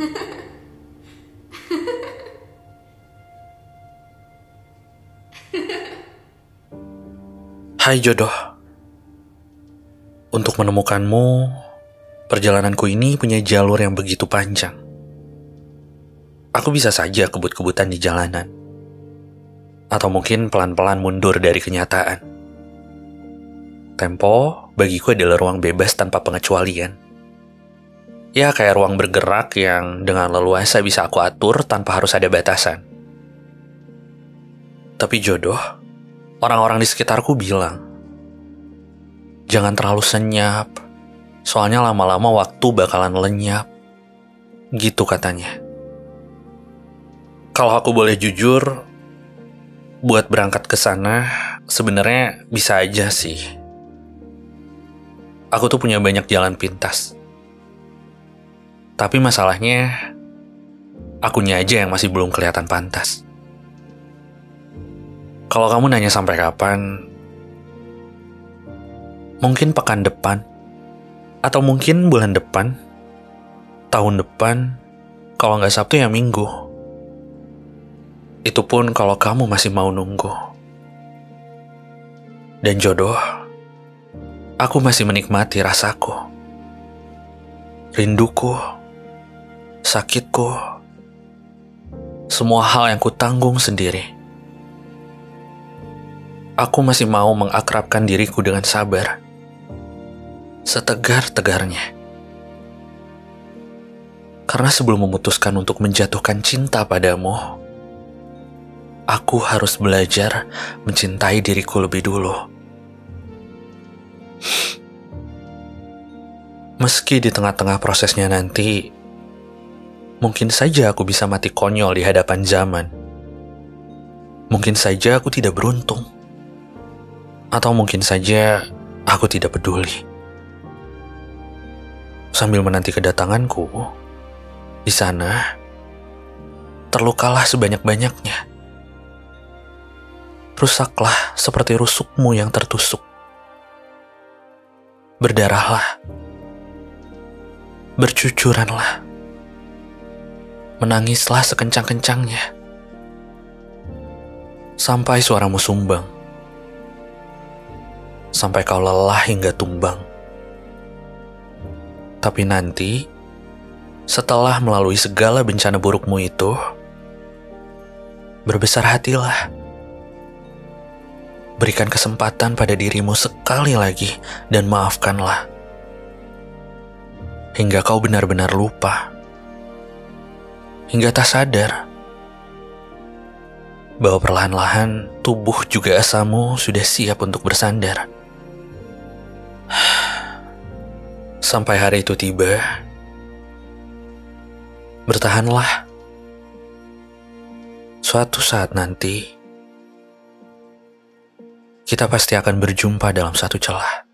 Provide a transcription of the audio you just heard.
Hai jodoh. Untuk menemukanmu, perjalananku ini punya jalur yang begitu panjang. Aku bisa saja kebut-kebutan di jalanan. Atau mungkin pelan-pelan mundur dari kenyataan. Tempo bagiku adalah ruang bebas tanpa pengecualian. Ya kayak ruang bergerak yang dengan leluasa bisa aku atur tanpa harus ada batasan. Tapi jodoh, orang-orang di sekitarku bilang, jangan terlalu senyap, soalnya lama-lama waktu bakalan lenyap. Gitu katanya. Kalau aku boleh jujur, buat berangkat ke sana sebenarnya bisa aja sih. Aku tuh punya banyak jalan pintas. Tapi masalahnya, akunya aja yang masih belum kelihatan pantas. Kalau kamu nanya sampai kapan, mungkin pekan depan, atau mungkin bulan depan, tahun depan, kalau nggak Sabtu ya Minggu. Itu pun kalau kamu masih mau nunggu. Dan jodoh, aku masih menikmati rasaku, rinduku, sakitku, semua hal yang kutanggung sendiri aku masih mau mengakrabkan diriku dengan sabar. Setegar-tegarnya. Karena sebelum memutuskan untuk menjatuhkan cinta padamu, aku harus belajar mencintai diriku lebih dulu. Meski di tengah-tengah prosesnya nanti, mungkin saja aku bisa mati konyol di hadapan zaman. Mungkin saja aku tidak beruntung atau mungkin saja aku tidak peduli. Sambil menanti kedatanganku, di sana terlukalah sebanyak-banyaknya. Rusaklah seperti rusukmu yang tertusuk. Berdarahlah. Bercucuranlah. Menangislah sekencang-kencangnya. Sampai suaramu sumbang sampai kau lelah hingga tumbang. Tapi nanti, setelah melalui segala bencana burukmu itu, berbesar hatilah. Berikan kesempatan pada dirimu sekali lagi dan maafkanlah. Hingga kau benar-benar lupa. Hingga tak sadar bahwa perlahan-lahan tubuh juga asamu sudah siap untuk bersandar. Sampai hari itu tiba, bertahanlah. Suatu saat nanti, kita pasti akan berjumpa dalam satu celah.